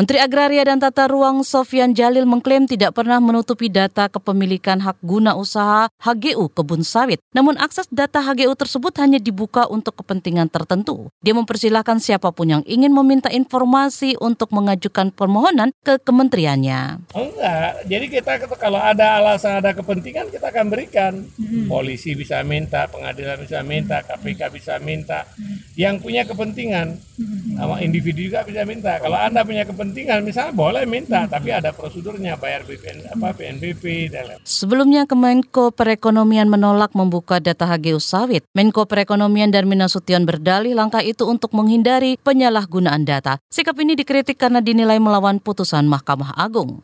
Menteri Agraria dan Tata Ruang Sofian Jalil mengklaim tidak pernah menutupi data kepemilikan hak guna usaha HGU kebun sawit. Namun akses data HGU tersebut hanya dibuka untuk kepentingan tertentu. Dia mempersilahkan siapa pun yang ingin meminta informasi untuk mengajukan permohonan ke kementeriannya. Enggak, jadi kita kalau ada alasan ada kepentingan kita akan berikan. Hmm. Polisi bisa minta, pengadilan bisa minta, KPK bisa minta. Yang punya kepentingan, sama individu juga bisa minta. Kalau anda punya kepentingan kepentingan misalnya boleh minta hmm. tapi ada prosedurnya bayar BPN apa PNBP dan lain. Sebelumnya Kemenko Perekonomian menolak membuka data HGU sawit. Menko Perekonomian Darmin Nasution berdalih langkah itu untuk menghindari penyalahgunaan data. Sikap ini dikritik karena dinilai melawan putusan Mahkamah Agung.